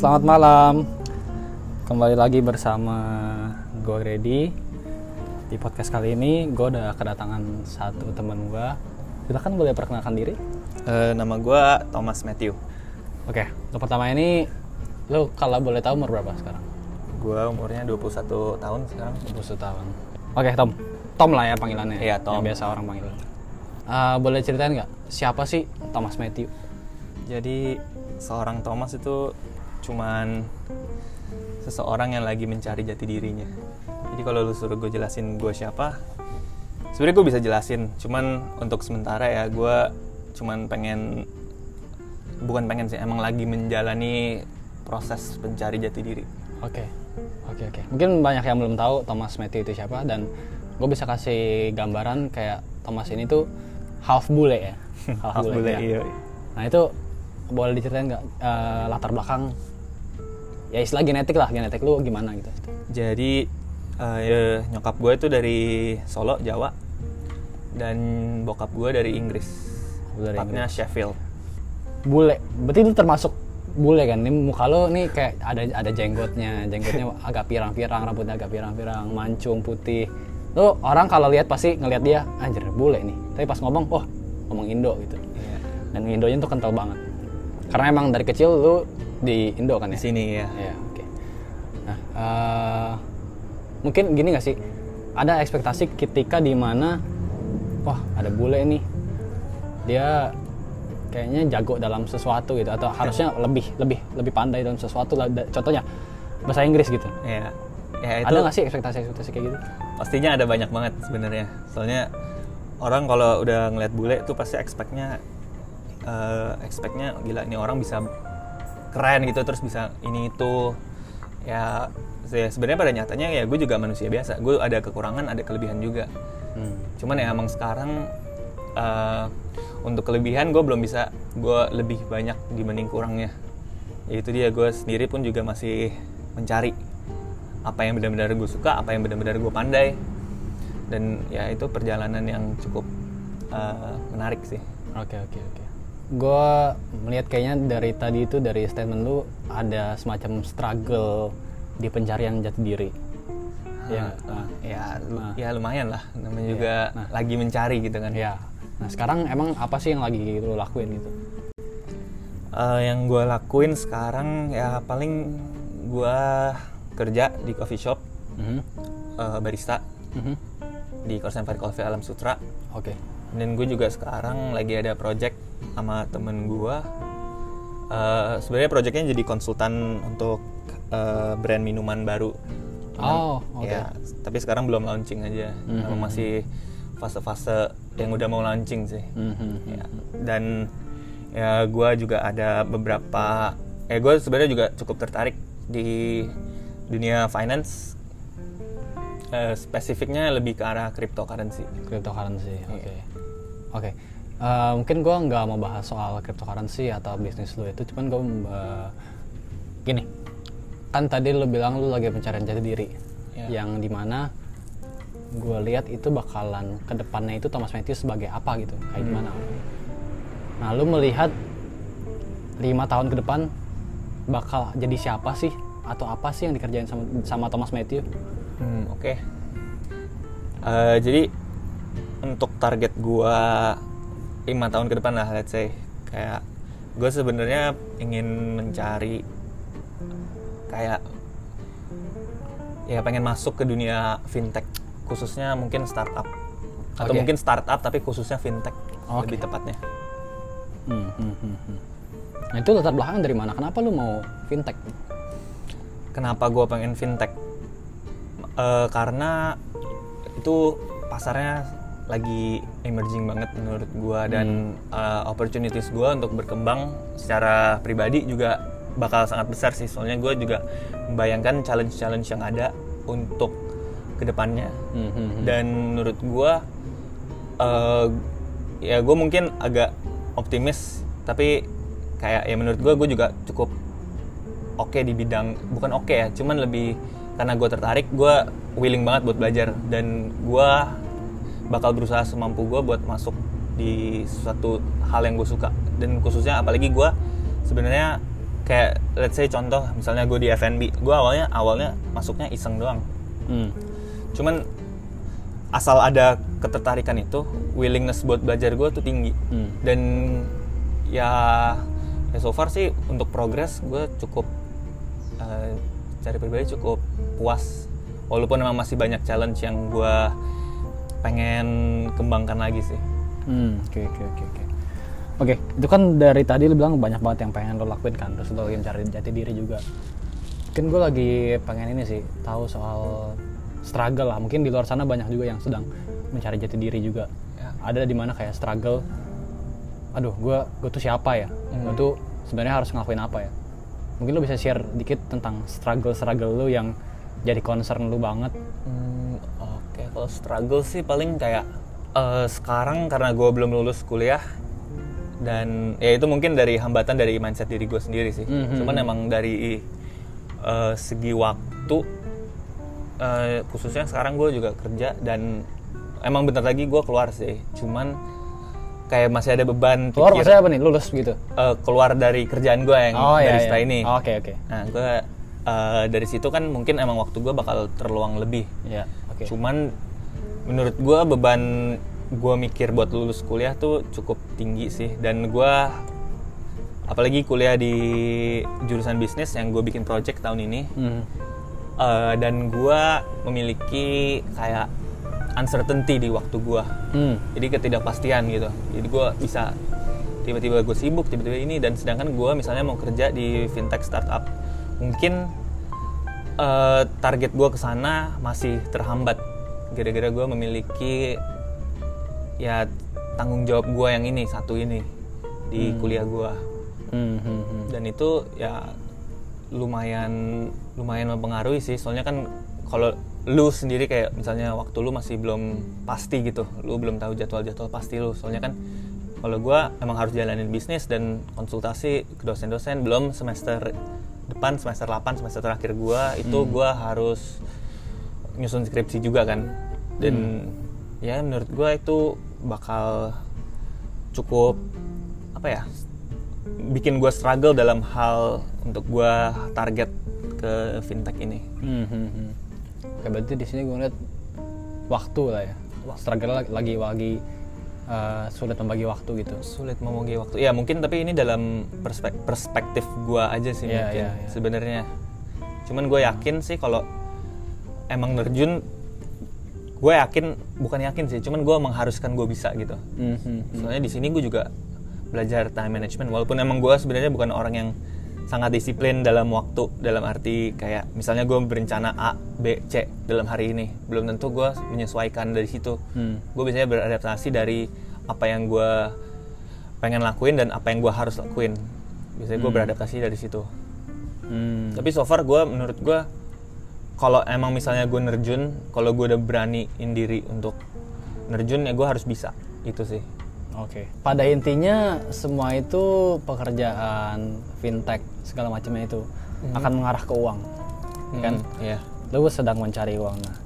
selamat malam. Kembali lagi bersama gue Grady. Di podcast kali ini gue udah kedatangan satu teman gue. Silahkan boleh perkenalkan diri. Eh, nama gue Thomas Matthew. Oke, untuk pertama ini lo kalau boleh tahu umur berapa sekarang? Gue umurnya 21 tahun sekarang. 21 tahun. Oke, Tom. Tom lah ya panggilannya. Iya, Tom. Yang biasa orang panggil. Eh, boleh ceritain nggak siapa sih Thomas Matthew? Jadi seorang Thomas itu cuman seseorang yang lagi mencari jati dirinya. Jadi kalau lu suruh gue jelasin gue siapa, sebenarnya gue bisa jelasin. Cuman untuk sementara ya gue cuman pengen bukan pengen sih emang lagi menjalani proses pencari jati diri. Oke, oke, oke. Mungkin banyak yang belum tahu Thomas Matthew itu siapa dan gue bisa kasih gambaran kayak Thomas ini tuh half bule ya. Half bule, ya. iya. Nah itu boleh diceritain nggak eh, latar belakang? Ya istilah genetik lah, genetik lu gimana gitu? Jadi eh, ya, nyokap gue itu dari Solo, Jawa, dan bokap gue dari Inggris. Dari Tepatnya Sheffield. Bule, berarti itu termasuk bule kan? Ini muka lo nih kayak ada ada jenggotnya, jenggotnya agak pirang-pirang, rambutnya agak pirang-pirang, mancung putih. Lu orang kalau lihat pasti ngelihat dia anjir bule nih. Tapi pas ngomong, oh ngomong Indo gitu. Iya. Dan Indonya tuh kental banget. Karena emang dari kecil lu di Indo kan Di ya? sini ya. Iya, oke. Nah, eh, mungkin gini gak sih? Ada ekspektasi ketika di mana, wah ada bule nih, dia kayaknya jago dalam sesuatu gitu, atau harusnya lebih lebih lebih pandai dalam sesuatu. lah. Contohnya bahasa Inggris gitu. Iya. Ya itu Ada nggak sih ekspektasi-ekspektasi kayak gitu? pastinya ada banyak banget sebenarnya. Soalnya orang kalau udah ngeliat bule tuh pasti expect-nya eh, expect-nya gila ini orang bisa keren gitu terus bisa ini itu. Ya se- sebenarnya pada nyatanya ya gue juga manusia biasa. Gue ada kekurangan ada kelebihan juga. Hmm. cuman ya emang sekarang eh, untuk kelebihan gue belum bisa gue lebih banyak dibanding kurangnya. Ya itu dia gue sendiri pun juga masih mencari apa yang benar-benar gue suka apa yang benar-benar gue pandai. Dan ya itu perjalanan yang cukup eh, menarik sih. Oke oke oke. Gue melihat kayaknya dari tadi itu dari statement lu ada semacam struggle di pencarian jati diri. Iya. nggak? Nah, ya Nah. ya lumayan lah namanya juga Nah. lagi mencari gitu kan Ya. Nah sekarang emang apa sih yang lagi lu lakuin gitu? Eh, yang gue lakuin sekarang ya paling gue kerja di coffee shop Mhm. eh, barista Mhm. di Korsen Coffee Alam Sutra Oke. Dan gue juga sekarang lagi ada project sama temen gue Eh, sebenarnya projectnya jadi konsultan untuk eh, brand minuman baru Oh, oke. ya tapi sekarang belum launching aja Mhm. Emang masih fase-fase yang udah mau launching sih Mhm. ya. dan ya gue juga ada beberapa eh gue sebenarnya juga cukup tertarik di dunia finance Eh, spesifiknya lebih ke arah cryptocurrency Cryptocurrency. Oke. Oke. Eh, mungkin gue nggak mau bahas soal cryptocurrency atau bisnis lu itu, cuman gue gini. Kan tadi lu bilang lu lagi pencarian jati diri, Ya. yang di mana gue lihat itu bakalan ke depannya itu Thomas Matthew sebagai apa gitu, kayak gimana? Nah, lu melihat lima tahun ke depan bakal jadi siapa sih atau apa sih yang dikerjain sama, sama Thomas Matthew? Hmm, oke. Eh, jadi untuk target gua lima tahun ke depan lah, let's say kayak gue sebenarnya ingin mencari kayak ya pengen masuk ke dunia fintech khususnya mungkin startup atau Oke. mungkin startup tapi khususnya fintech Oke. lebih tepatnya. Hmm, hmm, hmm, hmm. Nah itu latar belakang dari mana? Kenapa lu mau fintech? Kenapa gue pengen fintech? Eh, karena itu pasarnya lagi emerging banget menurut gue dan eh, opportunities gue untuk berkembang secara pribadi juga bakal sangat besar sih. Soalnya gue juga membayangkan challenge-challenge yang ada untuk ke depannya. Hmm, hmm, hmm. Dan menurut gue, eh, ya gue mungkin agak optimis, tapi kayak ya menurut gue gue juga cukup oke di bidang bukan oke ya, cuman lebih karena gue tertarik, gue willing banget buat belajar dan gue bakal berusaha semampu gue buat masuk di suatu hal yang gue suka dan khususnya apalagi gue sebenarnya kayak let's say contoh misalnya gue di F&B gue awalnya awalnya masuknya iseng doang Hmm. cuman asal ada ketertarikan itu willingness buat belajar gue tuh tinggi Hmm. dan ya ya so far sih untuk progres gue cukup eh, cari pribadi cukup puas walaupun memang masih banyak challenge yang gue pengen kembangkan lagi sih Hmm, oke oke oke oke. Oke, itu kan dari tadi lu bilang banyak banget yang pengen lo lakuin kan, terus lo lagi mencari jati diri juga. Mungkin gue lagi pengen ini sih, tahu soal struggle lah. Mungkin di luar sana banyak juga yang sedang mencari jati diri juga. Ya. Ada di mana kayak struggle. Aduh, gue gue tuh siapa ya? Gue tuh sebenarnya harus ngelakuin apa ya? Mungkin lo bisa share dikit tentang struggle struggle lo yang jadi concern lu banget. Hmm, oke kalau struggle sih paling kayak eh, sekarang karena gue belum lulus kuliah dan ya itu mungkin dari hambatan dari mindset diri gue sendiri sih Mhm. cuman emang dari eh, segi waktu eh, khususnya sekarang gue juga kerja dan emang bentar lagi gue keluar sih cuman kayak masih ada beban Keluar pikir, maksudnya apa nih? Lulus gitu? eh, keluar dari kerjaan gue yang Oh iya. barista iya. ini Oke oke. nah gue eh, dari situ kan mungkin emang waktu gue bakal terluang lebih Iya. Oke. Cuman menurut gua beban gua mikir buat lulus kuliah tuh cukup tinggi sih dan gua apalagi kuliah di jurusan bisnis yang gue bikin project tahun ini Hmm. eh, dan gua memiliki kayak uncertainty di waktu gua. Hmm. jadi ketidakpastian gitu. Jadi gua bisa tiba-tiba gue sibuk tiba-tiba ini dan sedangkan gua misalnya mau kerja di fintech startup mungkin eh, target gua ke sana masih terhambat. Gara-gara gua memiliki ya tanggung jawab gua yang ini satu ini di kuliah gua. Hmm, hmm, hmm. dan itu ya lumayan lumayan mempengaruhi sih. Soalnya kan kalau lu sendiri kayak misalnya waktu lu masih belum pasti gitu lu belum tahu jadwal-jadwal pasti lu soalnya kan kalau gua emang harus jalanin bisnis dan konsultasi ke dosen-dosen belum semester depan semester 8 semester terakhir gua itu gua harus nyusun skripsi juga kan dan ya menurut gua itu bakal cukup apa ya bikin gue struggle dalam hal untuk gue target ke fintech ini. Hmm, hmm, hmm. Oke, berarti di sini gue ngeliat waktu lah ya. Struggle lagi lagi, eh, sulit membagi waktu gitu. Sulit membagi waktu. Ya mungkin tapi ini dalam perspek- perspektif gue aja sih Iya, mungkin iya, iya. sebenarnya. Cuman gue yakin sih kalau emang nerjun, gue yakin bukan yakin sih, cuman gue mengharuskan gue bisa gitu. Hmm, hmm. Soalnya di sini gue juga belajar time management walaupun emang gue sebenarnya bukan orang yang sangat disiplin dalam waktu dalam arti kayak misalnya gue berencana A, B, C dalam hari ini belum tentu gue menyesuaikan dari situ. Hmm. gue biasanya beradaptasi dari apa yang gue pengen lakuin dan apa yang gue harus lakuin. Biasanya gue beradaptasi dari situ. Hmm. tapi so far gue menurut gue kalau emang misalnya gue nerjun kalau gue udah beraniin diri untuk nerjun ya gue harus bisa. Itu sih Oke. Pada intinya semua itu pekerjaan fintech segala macamnya itu akan mengarah ke uang, kan? Hmm, iya Lu sedang mencari uang. Nah,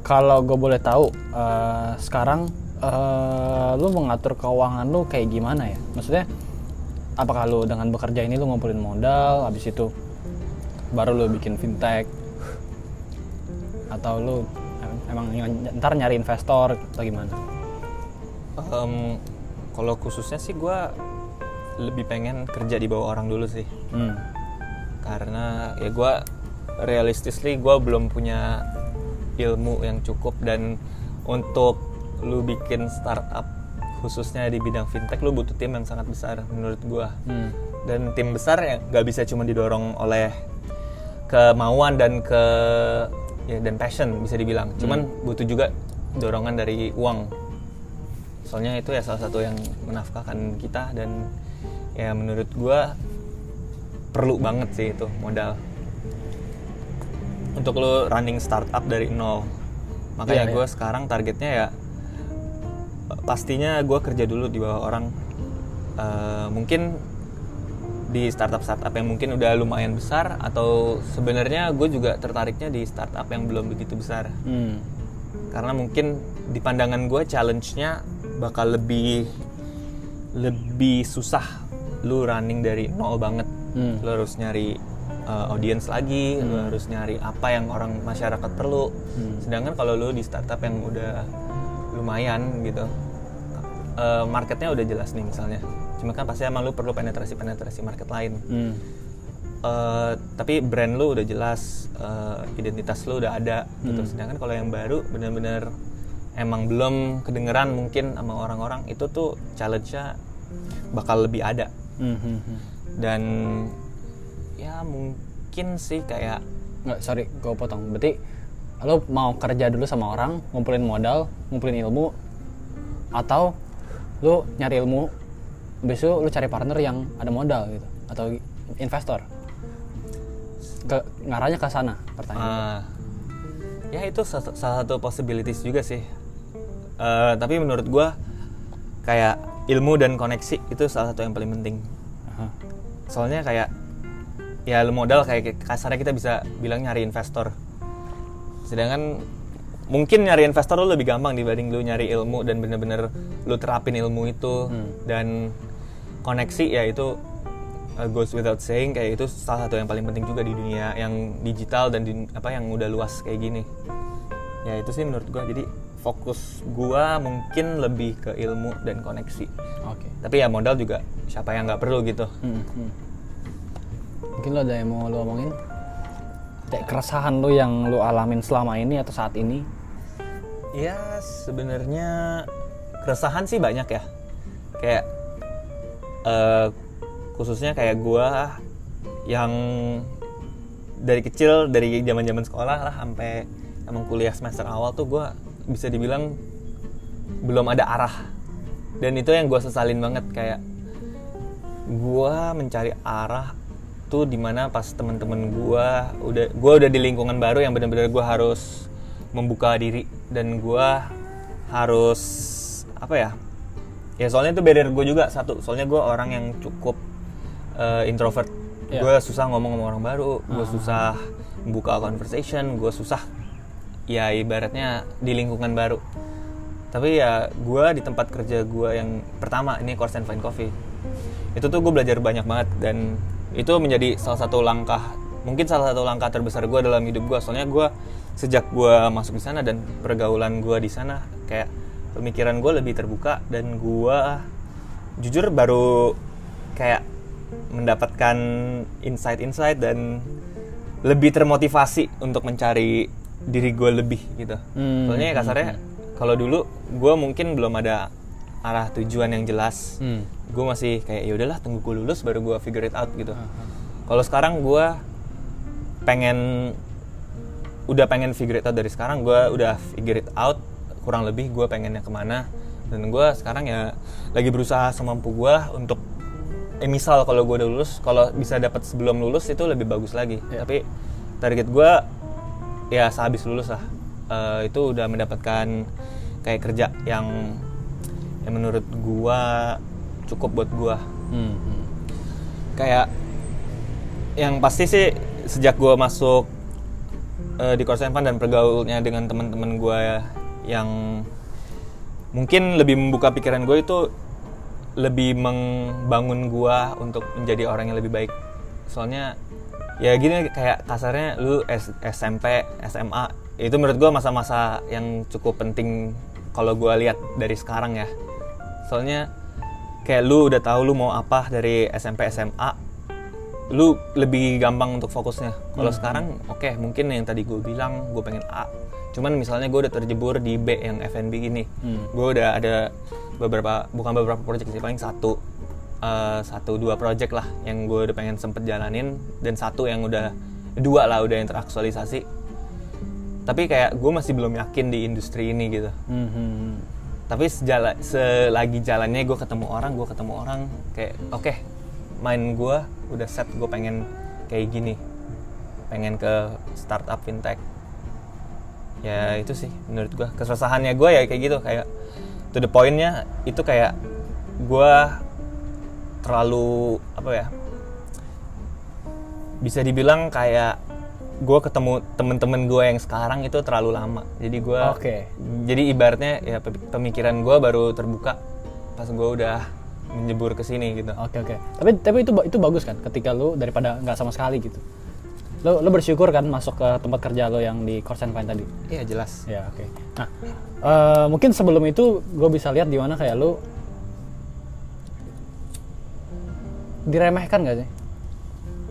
kalau gue boleh tahu, eh, sekarang eh, lu mengatur keuangan lu kayak gimana ya? Maksudnya, apakah lu dengan bekerja ini lu ngumpulin modal, habis itu baru lu bikin fintech, atau lu em- emang ny- ntar nyari investor atau gimana? Em, kalau khususnya sih gue lebih pengen kerja di bawah orang dulu sih. Hmm. karena ya gue realistically gue belum punya ilmu yang cukup dan untuk lu bikin startup khususnya di bidang fintech lu butuh tim yang sangat besar menurut gue Hmm. dan tim besar ya nggak bisa cuma didorong oleh kemauan dan ke ya dan passion bisa dibilang. Cuman butuh juga dorongan dari uang soalnya itu ya salah satu yang menafkahkan kita dan ya menurut gua perlu banget sih itu modal. Untuk lo running startup dari nol. Makanya Iya, gua sekarang targetnya ya pastinya gua kerja dulu di bawah orang. Eh, mungkin di startup startup yang mungkin udah lumayan besar atau sebenarnya gue juga tertariknya di startup yang belum begitu besar. Hmm. karena mungkin di pandangan gue challenge-nya bakal lebih lebih susah lu running dari nol banget Hmm. lo harus nyari uh, audience lagi lo harus nyari apa yang orang masyarakat perlu Hmm. sedangkan kalau lo di startup yang udah lumayan gitu uh, marketnya udah jelas nih misalnya cuma kan pasti emang lo perlu penetrasi penetrasi market lain Hmm. Eh, tapi brand lu udah jelas, eh, identitas lu udah ada gitu. Sedangkan kalau yang baru bener-bener emang belum kedengeran mungkin sama orang-orang itu tuh challenge-nya bakal lebih ada. Hmm, hmm, hmm. Dan ya mungkin sih kayak Nggak, sorry, gue potong. Berarti lo mau kerja dulu sama orang, ngumpulin modal, ngumpulin ilmu, atau lo nyari ilmu, besok lo cari partner yang ada modal gitu, atau investor. Ke, ngarahnya ke sana pertanyaan. ah, ya itu sa- salah satu possibilities juga sih. Eh, tapi menurut gua kayak ilmu dan koneksi itu salah satu yang paling penting. Aha. soalnya kayak ya lu modal kayak kasarnya kita bisa bilang nyari investor. Sedangkan mungkin nyari investor lu lebih gampang dibanding lu nyari ilmu dan bener-bener lu terapin ilmu itu. Dan koneksi ya itu uh, goes without saying kayak itu salah satu yang paling penting juga di dunia yang digital dan di, apa yang udah luas kayak gini. Ya itu sih menurut gua. Jadi fokus gua mungkin lebih ke ilmu dan koneksi Oke. tapi ya modal juga siapa yang nggak perlu gitu Hmm, hmm. Mungkin lo ada yang mau lo omongin? Kayak keresahan lo yang lo alamin selama ini atau saat ini? ya sebenarnya keresahan sih banyak ya kayak eh, khususnya kayak gua yang dari kecil dari zaman zaman sekolah lah sampai emang kuliah semester awal tuh gua bisa dibilang belum ada arah. Dan itu yang gua sesalin banget kayak gua mencari arah tuh di mana pas temen-temen gua udah gua udah di lingkungan baru yang benar-benar gua harus membuka diri dan gua harus apa ya ya soalnya itu barrier gue juga satu. Soalnya gua orang yang cukup eh, introvert. Iya. gue susah ngomong sama orang baru gue susah membuka conversation gue susah ya ibaratnya di lingkungan baru. Tapi ya gue di tempat kerja gue yang pertama ini Course and Fine Coffee. Itu tuh gue belajar banyak banget dan itu menjadi salah satu langkah mungkin salah satu langkah terbesar gue dalam hidup gue soalnya gue sejak gue masuk di sana dan pergaulan gue di sana kayak pemikiran gue lebih terbuka dan gue jujur baru kayak mendapatkan insight-insight dan lebih termotivasi untuk mencari diri gue lebih gitu. Hmm, Soalnya kasarnya kalau dulu gue mungkin belum ada arah tujuan yang jelas. Hmm. Gue masih kayak ya udahlah tunggu gue lulus baru gue figure it out gitu. Kalau sekarang gue pengen udah pengen figure it out dari sekarang gue udah figure it out kurang lebih gue pengennya ke mana dan gue sekarang ya lagi berusaha semampu gue untuk eh misal kalau gue udah lulus kalau bisa dapat sebelum lulus itu lebih bagus lagi Iya. tapi target gue ya sehabis lulus lah. Eh, itu udah mendapatkan kayak kerja yang yang menurut gue cukup buat gue Hmm, hmm. kayak yang pasti sih sejak gue masuk eh, di Course and Fun dan pergaulnya dengan teman-teman gue yang mungkin lebih membuka pikiran gue itu lebih membangun gue untuk menjadi orang yang lebih baik. Soalnya ya gini kayak kasarnya lu S- SMP SMA itu menurut gue masa-masa yang cukup penting kalau gue lihat dari sekarang ya. Soalnya kayak lu udah tahu lu mau apa dari SMP SMA lu lebih gampang untuk fokusnya. Kalau sekarang oke mungkin yang tadi gue bilang gue pengen A. Cuman misalnya gue udah terjebur di B yang FNB ini Hmm. gue udah ada beberapa bukan beberapa project sih paling satu eh, satu dua project lah yang gue udah pengen sempet jalanin. Dan satu yang udah dua lah udah yang teraktualisasi tapi kayak gue masih belum yakin di industri ini gitu. Hmm, hmm, hmm. tapi sejala, selagi jalannya gue ketemu orang gue ketemu orang kayak oke main gue udah set gue pengen kayak gini. Pengen ke startup fintech. Ya itu sih menurut gue kesusahannya gue ya kayak gitu kayak to the pointnya itu kayak gue terlalu apa ya bisa dibilang kayak gue ketemu temen-temen gue yang sekarang itu terlalu lama jadi gue Oke. jadi ibaratnya ya pe- pemikiran gue baru terbuka pas gue udah menjebur ke sini gitu Oke oke. Tapi tapi itu itu bagus kan ketika lu daripada nggak sama sekali gitu. Lu lu bersyukur kan masuk ke tempat kerja lo yang di Course and Find tadi. iya jelas Ya oke. Nah eh, mungkin sebelum itu gue bisa lihat di mana kayak lu diremehkan gak sih?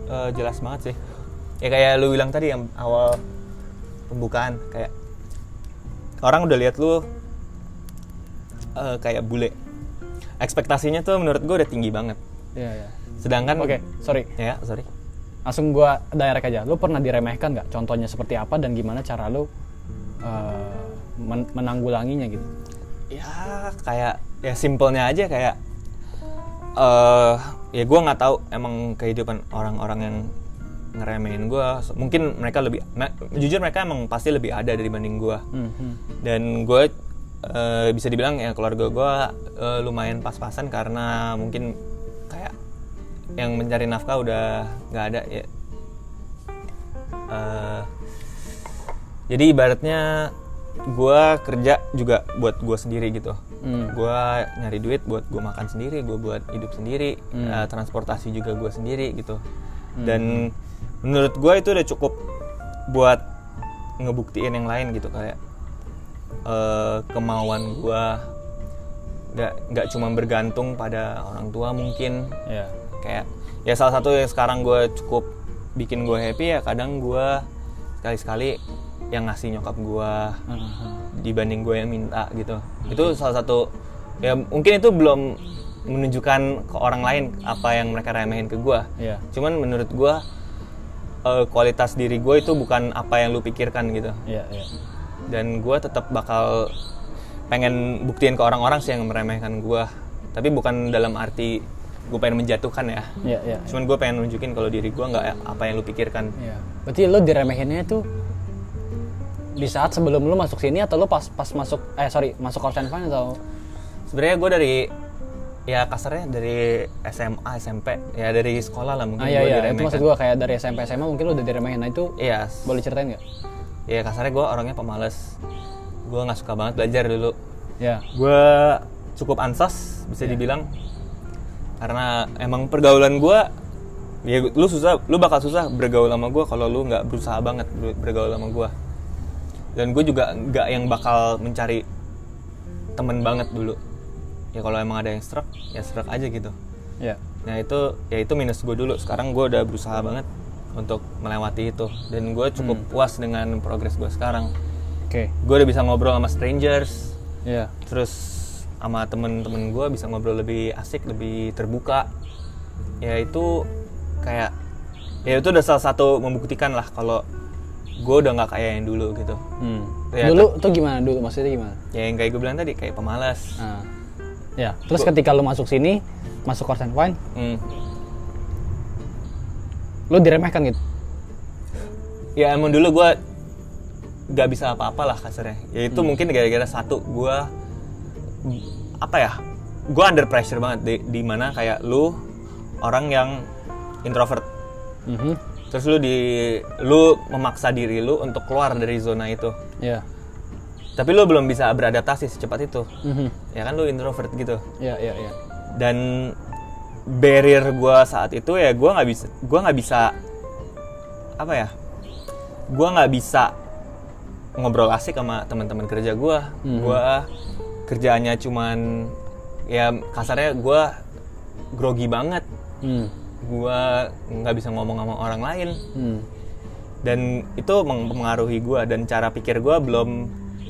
Eh, jelas banget sih ya kayak lu bilang tadi yang awal pembukaan kayak orang udah lihat lu eh, kayak bule ekspektasinya tuh menurut gue udah tinggi banget Iya iya. sedangkan Oke sorry. ya sorry Langsung gue direct aja. Lu pernah diremehkan nggak? Contohnya seperti apa dan gimana cara lu men- menanggulanginya gitu? ya kayak ya simpelnya aja kayak eh ya gue nggak tahu emang kehidupan orang-orang yang ngeremehin gue mungkin mereka lebih me- jujur mereka emang pasti lebih ada dibanding gue Hmm, hmm. dan gue eh, bisa dibilang ya keluarga gue eh, lumayan pas-pasan karena mungkin kayak yang mencari nafkah udah nggak ada ya. Eh, jadi ibaratnya gue kerja juga buat gue sendiri gitu Hmm. gue nyari duit buat gue makan sendiri gue buat hidup sendiri Hmm. eh, transportasi juga gue sendiri gitu dan menurut gue itu udah cukup buat ngebuktiin yang lain gitu kayak eh, kemauan gue nggak nggak cuma bergantung pada orang tua mungkin Ya. kayak ya salah satu yang sekarang gue cukup bikin gue happy ya kadang gue sekali-sekali yang ngasih nyokap gue Hmm, hmm. Dibanding gue yang minta gitu itu salah satu ya mungkin itu belum menunjukkan ke orang lain apa yang mereka remehin ke gue Iya. cuman menurut gue eh, kualitas diri gue itu bukan apa yang lu pikirkan gitu Iya iya. dan gue tetap bakal pengen buktiin ke orang-orang sih yang meremehkan gue tapi bukan dalam arti gue pengen menjatuhkan ya Iya iya. cuman gue pengen nunjukin kalau diri gue nggak apa yang lu pikirkan Iya. Berarti lo diremehinnya tuh di saat sebelum lo masuk sini atau lo pas pas masuk eh sorry masuk Course and Find atau? Sebenarnya gue dari ya kasarnya dari SMA SMP ya dari sekolah lah mungkin ah iya gue iya. Itu maksud gue kayak dari SMP SMA mungkin lo udah diremehin. Nah itu iya boleh ceritain nggak? ya kasarnya gue orangnya pemalas. Gue nggak suka banget belajar dulu. Ya. gue cukup ansas bisa Iya. dibilang. Karena emang pergaulan gue ya lu susah lu bakal susah bergaul sama gue kalau lu nggak berusaha banget ber- bergaul sama gue dan gue juga nggak yang bakal mencari temen banget dulu ya kalau emang ada yang struck ya struck aja gitu Ya. nah itu ya itu minus gue dulu sekarang gue udah berusaha banget untuk melewati itu dan gue cukup Hmm. puas dengan progres gue sekarang Oke. gue udah bisa ngobrol sama strangers Ya. terus sama temen-temen gue bisa ngobrol lebih asik lebih terbuka ya itu kayak ya itu udah salah satu membuktikan lah kalau gue udah nggak kayak yang dulu gitu Hmm. Ya, dulu tuh gimana dulu maksudnya gimana? ya yang kayak gue bilang tadi kayak pemalas Nah. Ya. Terus ketika lo masuk sini masuk Course and Find Hmm. lo diremehkan gitu. ya emang dulu gue nggak bisa apa-apa lah kasarnya ya itu mungkin gara-gara satu gue apa ya gue under pressure banget di, di mana kayak lu orang yang introvert Mhm. Terus lu di lu memaksa diri lu untuk keluar dari zona itu Ya. tapi lu belum bisa beradaptasi secepat itu Mhm. ya kan lu introvert gitu Ya ya ya. dan barrier gua saat itu ya gua nggak bisa gua nggak bisa apa ya gua nggak bisa ngobrol asik sama teman-teman kerja gua Mhm. gua kerjaannya cuman ya kasarnya gua grogi banget Hmm. Gua nggak bisa ngomong sama orang lain Hmm. dan itu mempengaruhi gua dan cara pikir gua belum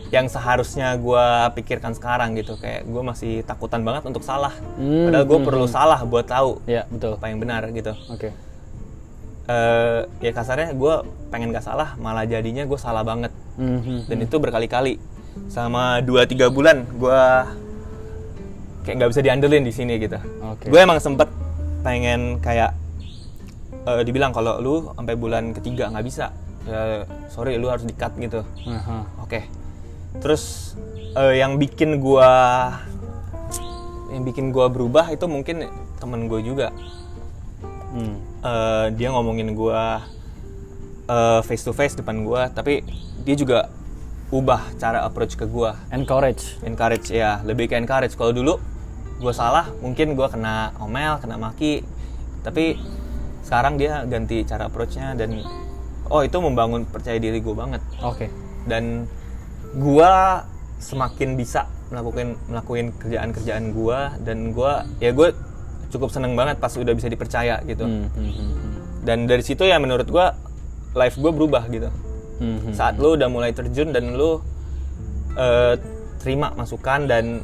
yang seharusnya gua pikirkan sekarang gitu kayak gua masih takutan banget untuk salah Hmm, padahal gue hmm, perlu salah buat tahu Ya betul. apa yang benar gitu Oke. Eh ya kasarnya gua pengen gak salah malah jadinya gue salah banget Mhm. dan itu berkali-kali sama 2-3 bulan gua kayak nggak bisa diandelin di sini gitu Oke. gue emang sempet pengen kayak eh, dibilang kalau lu sampai bulan ketiga nggak bisa ya sorry lu harus di cut gitu Aha. oke terus eh, yang bikin gua yang bikin gua berubah itu mungkin temen gue juga Hmm. Eh, dia ngomongin gua eh, face to face depan gua tapi dia juga ubah cara approach ke gua Encourage. encourage ya lebih ke encourage kalau dulu gue salah mungkin gue kena omel kena maki tapi sekarang dia ganti cara approach-nya dan oh itu membangun percaya diri gue banget Oke. dan gua semakin bisa melakukan melakukan kerjaan-kerjaan gua dan gua ya gue cukup seneng banget pas udah bisa dipercaya gitu Hmm, hmm, hmm, hmm. dan dari situ ya menurut gua life gue berubah gitu Hmm, hmm. saat lu udah mulai terjun dan lu eh, terima masukan dan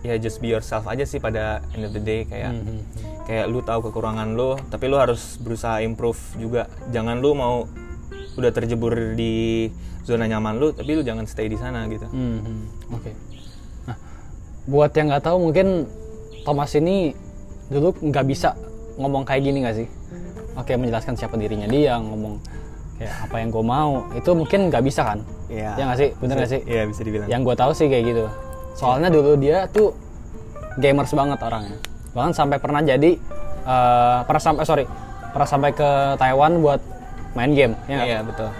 ya just be yourself aja sih pada end of the day kayak Hmm, hmm. kayak lu tahu kekurangan lu tapi lu harus berusaha improve juga jangan lu mau udah terjebur di zona nyaman lu tapi lu jangan stay di sana gitu Hmm, hmm. Oke. Nah, buat yang nggak tahu mungkin Thomas ini dulu nggak bisa ngomong kayak gini nggak sih? Oke, menjelaskan siapa dirinya dia, ngomong kayak apa yang gue mau, itu mungkin nggak bisa kan? Iya. Ya nggak sih? Bener nggak sih? Iya bisa dibilang. Yang gue tahu sih kayak gitu. Soalnya dulu dia tuh gamers banget orangnya. Bahkan sampai pernah jadi eh, pernah sampai sorry pernah sampai ke Taiwan buat main game. Ya? Iya betul.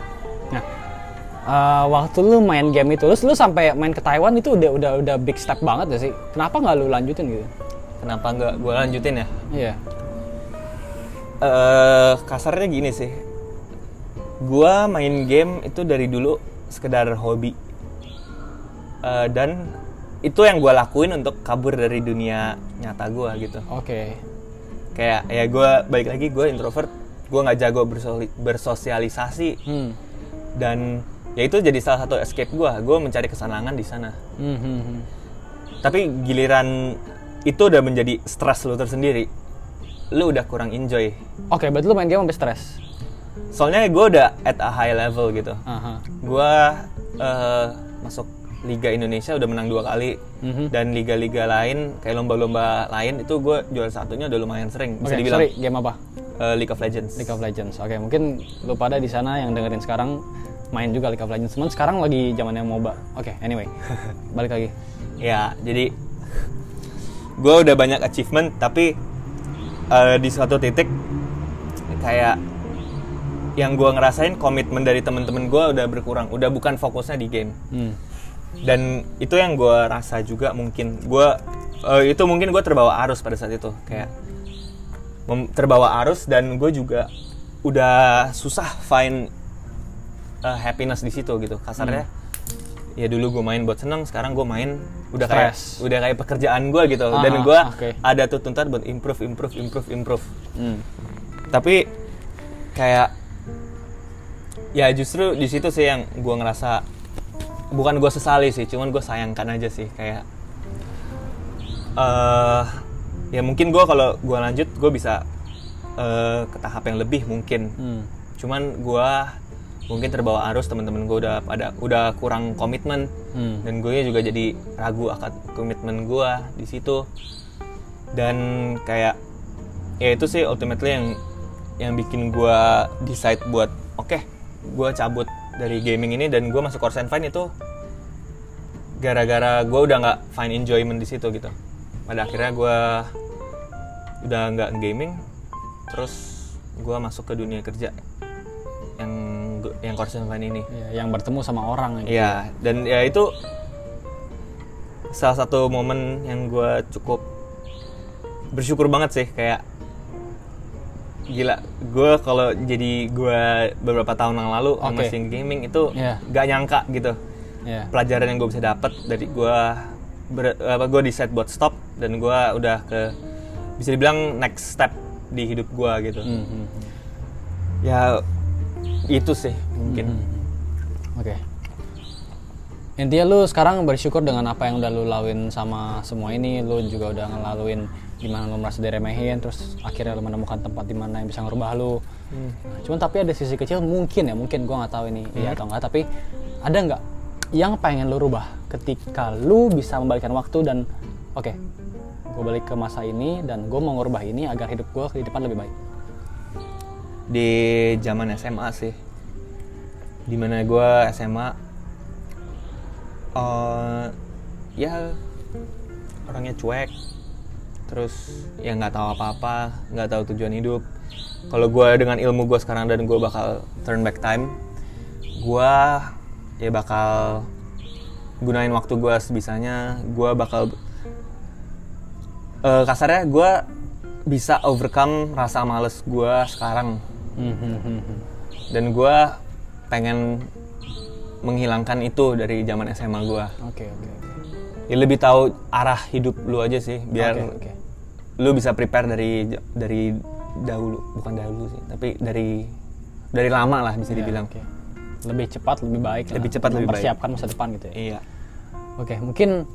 Nah, eh, waktu lu main game itu, terus lu sampai main ke Taiwan itu udah udah udah big step banget gak sih? Kenapa nggak lu lanjutin gitu? Kenapa nggak gue lanjutin ya? Iya. eh kasarnya gini sih. Gua main game itu dari dulu sekedar hobi. Eh, dan itu yang gue lakuin untuk kabur dari dunia nyata gua gitu. Oke. Kayak ya gua balik lagi gue introvert. Gue nggak jago bersosialisasi Hmm. dan ya itu jadi salah satu escape gue. Gue mencari kesenangan di sana. Hmm, hmm, hmm. Tapi giliran itu udah menjadi stres lu tersendiri. Lu udah kurang enjoy. Oke, berarti lu main game sampai stres. Soalnya gue udah at a high level gitu. Aha. Gue eh, masuk Liga Indonesia udah menang dua kali Mhm. dan liga-liga lain kayak lomba-lomba lain itu gue juara satunya udah lumayan sering bisa Oke, dibilang sorry, game apa? eh, League of Legends. League of Legends. Oke, mungkin lu pada di sana yang dengerin sekarang main juga League of Legends. Cuman sekarang lagi zamannya MOBA. Oke, anyway. Balik lagi. Ya, jadi gue udah banyak achievement, tapi eh, di suatu titik kayak yang gue ngerasain komitmen dari temen-temen gue udah berkurang, udah bukan fokusnya di game. Hmm. Dan itu yang gue rasa juga mungkin gue eh, itu mungkin gue terbawa arus pada saat itu, kayak terbawa arus dan gue juga udah susah find eh, happiness di situ gitu, kasarnya. Ya dulu gue main buat seneng, sekarang gue main udah kayak Stress. udah kayak pekerjaan gue gitu dan Ah, gue oke. ada tuh tuntutan buat improve improve improve improve Hmm. tapi kayak ya justru di situ sih yang gue ngerasa bukan gue sesali sih cuman gue sayangkan aja sih kayak eh ya mungkin gue kalau gue lanjut gue bisa eh, ke tahap yang lebih mungkin Hmm. cuman gue mungkin terbawa arus teman-teman gue udah pada udah kurang komitmen Hmm. dan gue juga jadi ragu akan komitmen gue di situ dan kayak ya itu sih ultimately yang yang bikin gue decide buat oke gue cabut dari gaming ini dan gue masuk course and find itu gara-gara gue udah nggak find enjoyment di situ gitu pada akhirnya gue udah nggak gaming terus gue masuk ke dunia kerja yang yang course and find ini Ya, yang bertemu sama orang gitu. Iya, dan ya itu salah satu momen yang gue cukup bersyukur banget sih kayak gila gue kalau jadi gue beberapa tahun yang lalu masih gaming itu Iya. gak nyangka gitu Ya. pelajaran yang gue bisa dapat dari gue apa gue decide buat stop dan gue udah ke bisa dibilang next step di hidup gue gitu Hmm, hmm, ya itu sih mungkin Hmm. Oke. Intinya lu sekarang bersyukur dengan apa yang udah lu laluin sama semua ini, lu juga udah ngelaluin gimana lu merasa diremehin, terus akhirnya lu menemukan tempat di mana yang bisa ngerubah lu. Hmm. Cuman tapi ada sisi kecil mungkin ya, mungkin gua nggak tahu ini iya atau enggak, tapi ada nggak yang pengen lu rubah ketika lu bisa membalikkan waktu dan oke, gue balik ke masa ini dan gue mau ngerubah ini agar hidup gue ke depan lebih baik. di zaman SMA sih di mana gue SMA eh ya orangnya cuek. Terus ya nggak tahu apa-apa nggak tahu tujuan hidup. Kalau gue dengan ilmu gue sekarang dan gue bakal turn back time gue ya bakal gunain waktu gue sebisanya. Gue bakal eh, kasarnya gue bisa overcome rasa males gue sekarang. Hmm, hmm, hmm. dan gue pengen menghilangkan itu dari zaman SMA gue Oke oke oke. ya lebih tahu arah hidup lu aja sih biar Oke, oke. lu bisa prepare dari dari dahulu bukan dahulu sih tapi dari dari lama lah bisa Ya, dibilang oke. Lebih cepat lebih baik. lah. Lebih cepat, lebih baik. Mempersiapkan masa depan gitu ya. iya Oke, mungkin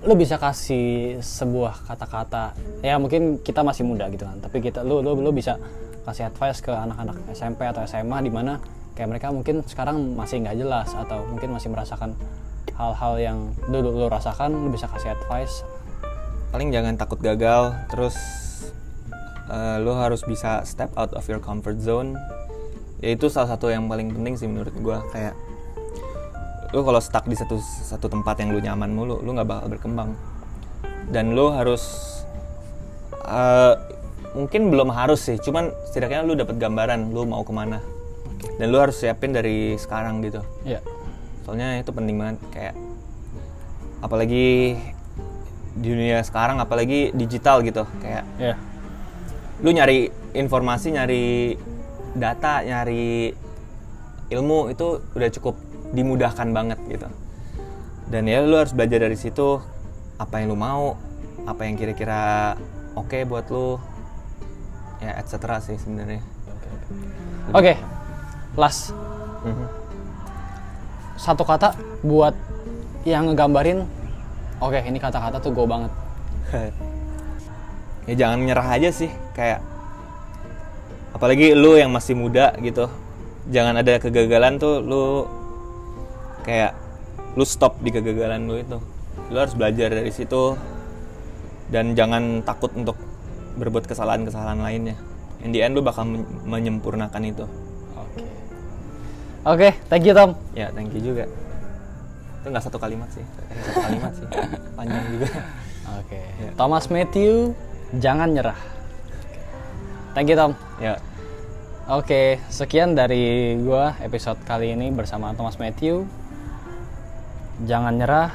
lu bisa kasih sebuah kata-kata. Ya mungkin kita masih muda gitu kan, tapi kita lu lu lu bisa kasih advice ke anak-anak SMP atau SMA di mana kayak mereka mungkin sekarang masih nggak jelas atau mungkin masih merasakan hal-hal yang lu, lu, lu rasakan, lu bisa kasih advice. paling jangan takut gagal terus eh, lu harus bisa step out of your comfort zone. Ya itu salah satu yang paling penting sih menurut gua kayak lu kalau stuck di satu satu tempat yang lu nyaman mulu lu nggak bakal berkembang. Dan lu harus eh, mungkin belum harus sih cuman setidaknya lu dapat gambaran lu mau ke mana dan lu harus siapin dari sekarang gitu Ya. soalnya itu penting banget kayak apalagi di dunia sekarang apalagi digital gitu kayak Ya. lu nyari informasi nyari data nyari ilmu itu udah cukup dimudahkan banget gitu dan ya lu harus belajar dari situ apa yang lu mau apa yang kira-kira oke buat lu ya etc sih sebenarnya Oke. Last Mhm. satu kata buat yang ngegambarin oke ini kata-kata tuh go banget. Ya jangan nyerah aja sih kayak apalagi lu yang masih muda gitu jangan ada kegagalan tuh lu kayak lu stop di kegagalan lu itu. Lu harus belajar dari situ dan jangan takut untuk berbuat kesalahan-kesalahan lainnya. In the end lu bakal men- menyempurnakan itu oke thank you Tom. Ya thank you juga. Itu nggak satu kalimat sih. Eh, satu kalimat sih. Panjang juga. Oke. Thomas Matthew jangan nyerah. Thank you Tom. Ya. Oke, sekian dari gua episode kali ini bersama Thomas Matthew. Jangan nyerah,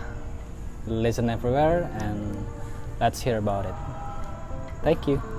listen everywhere, and let's hear about it. Thank you.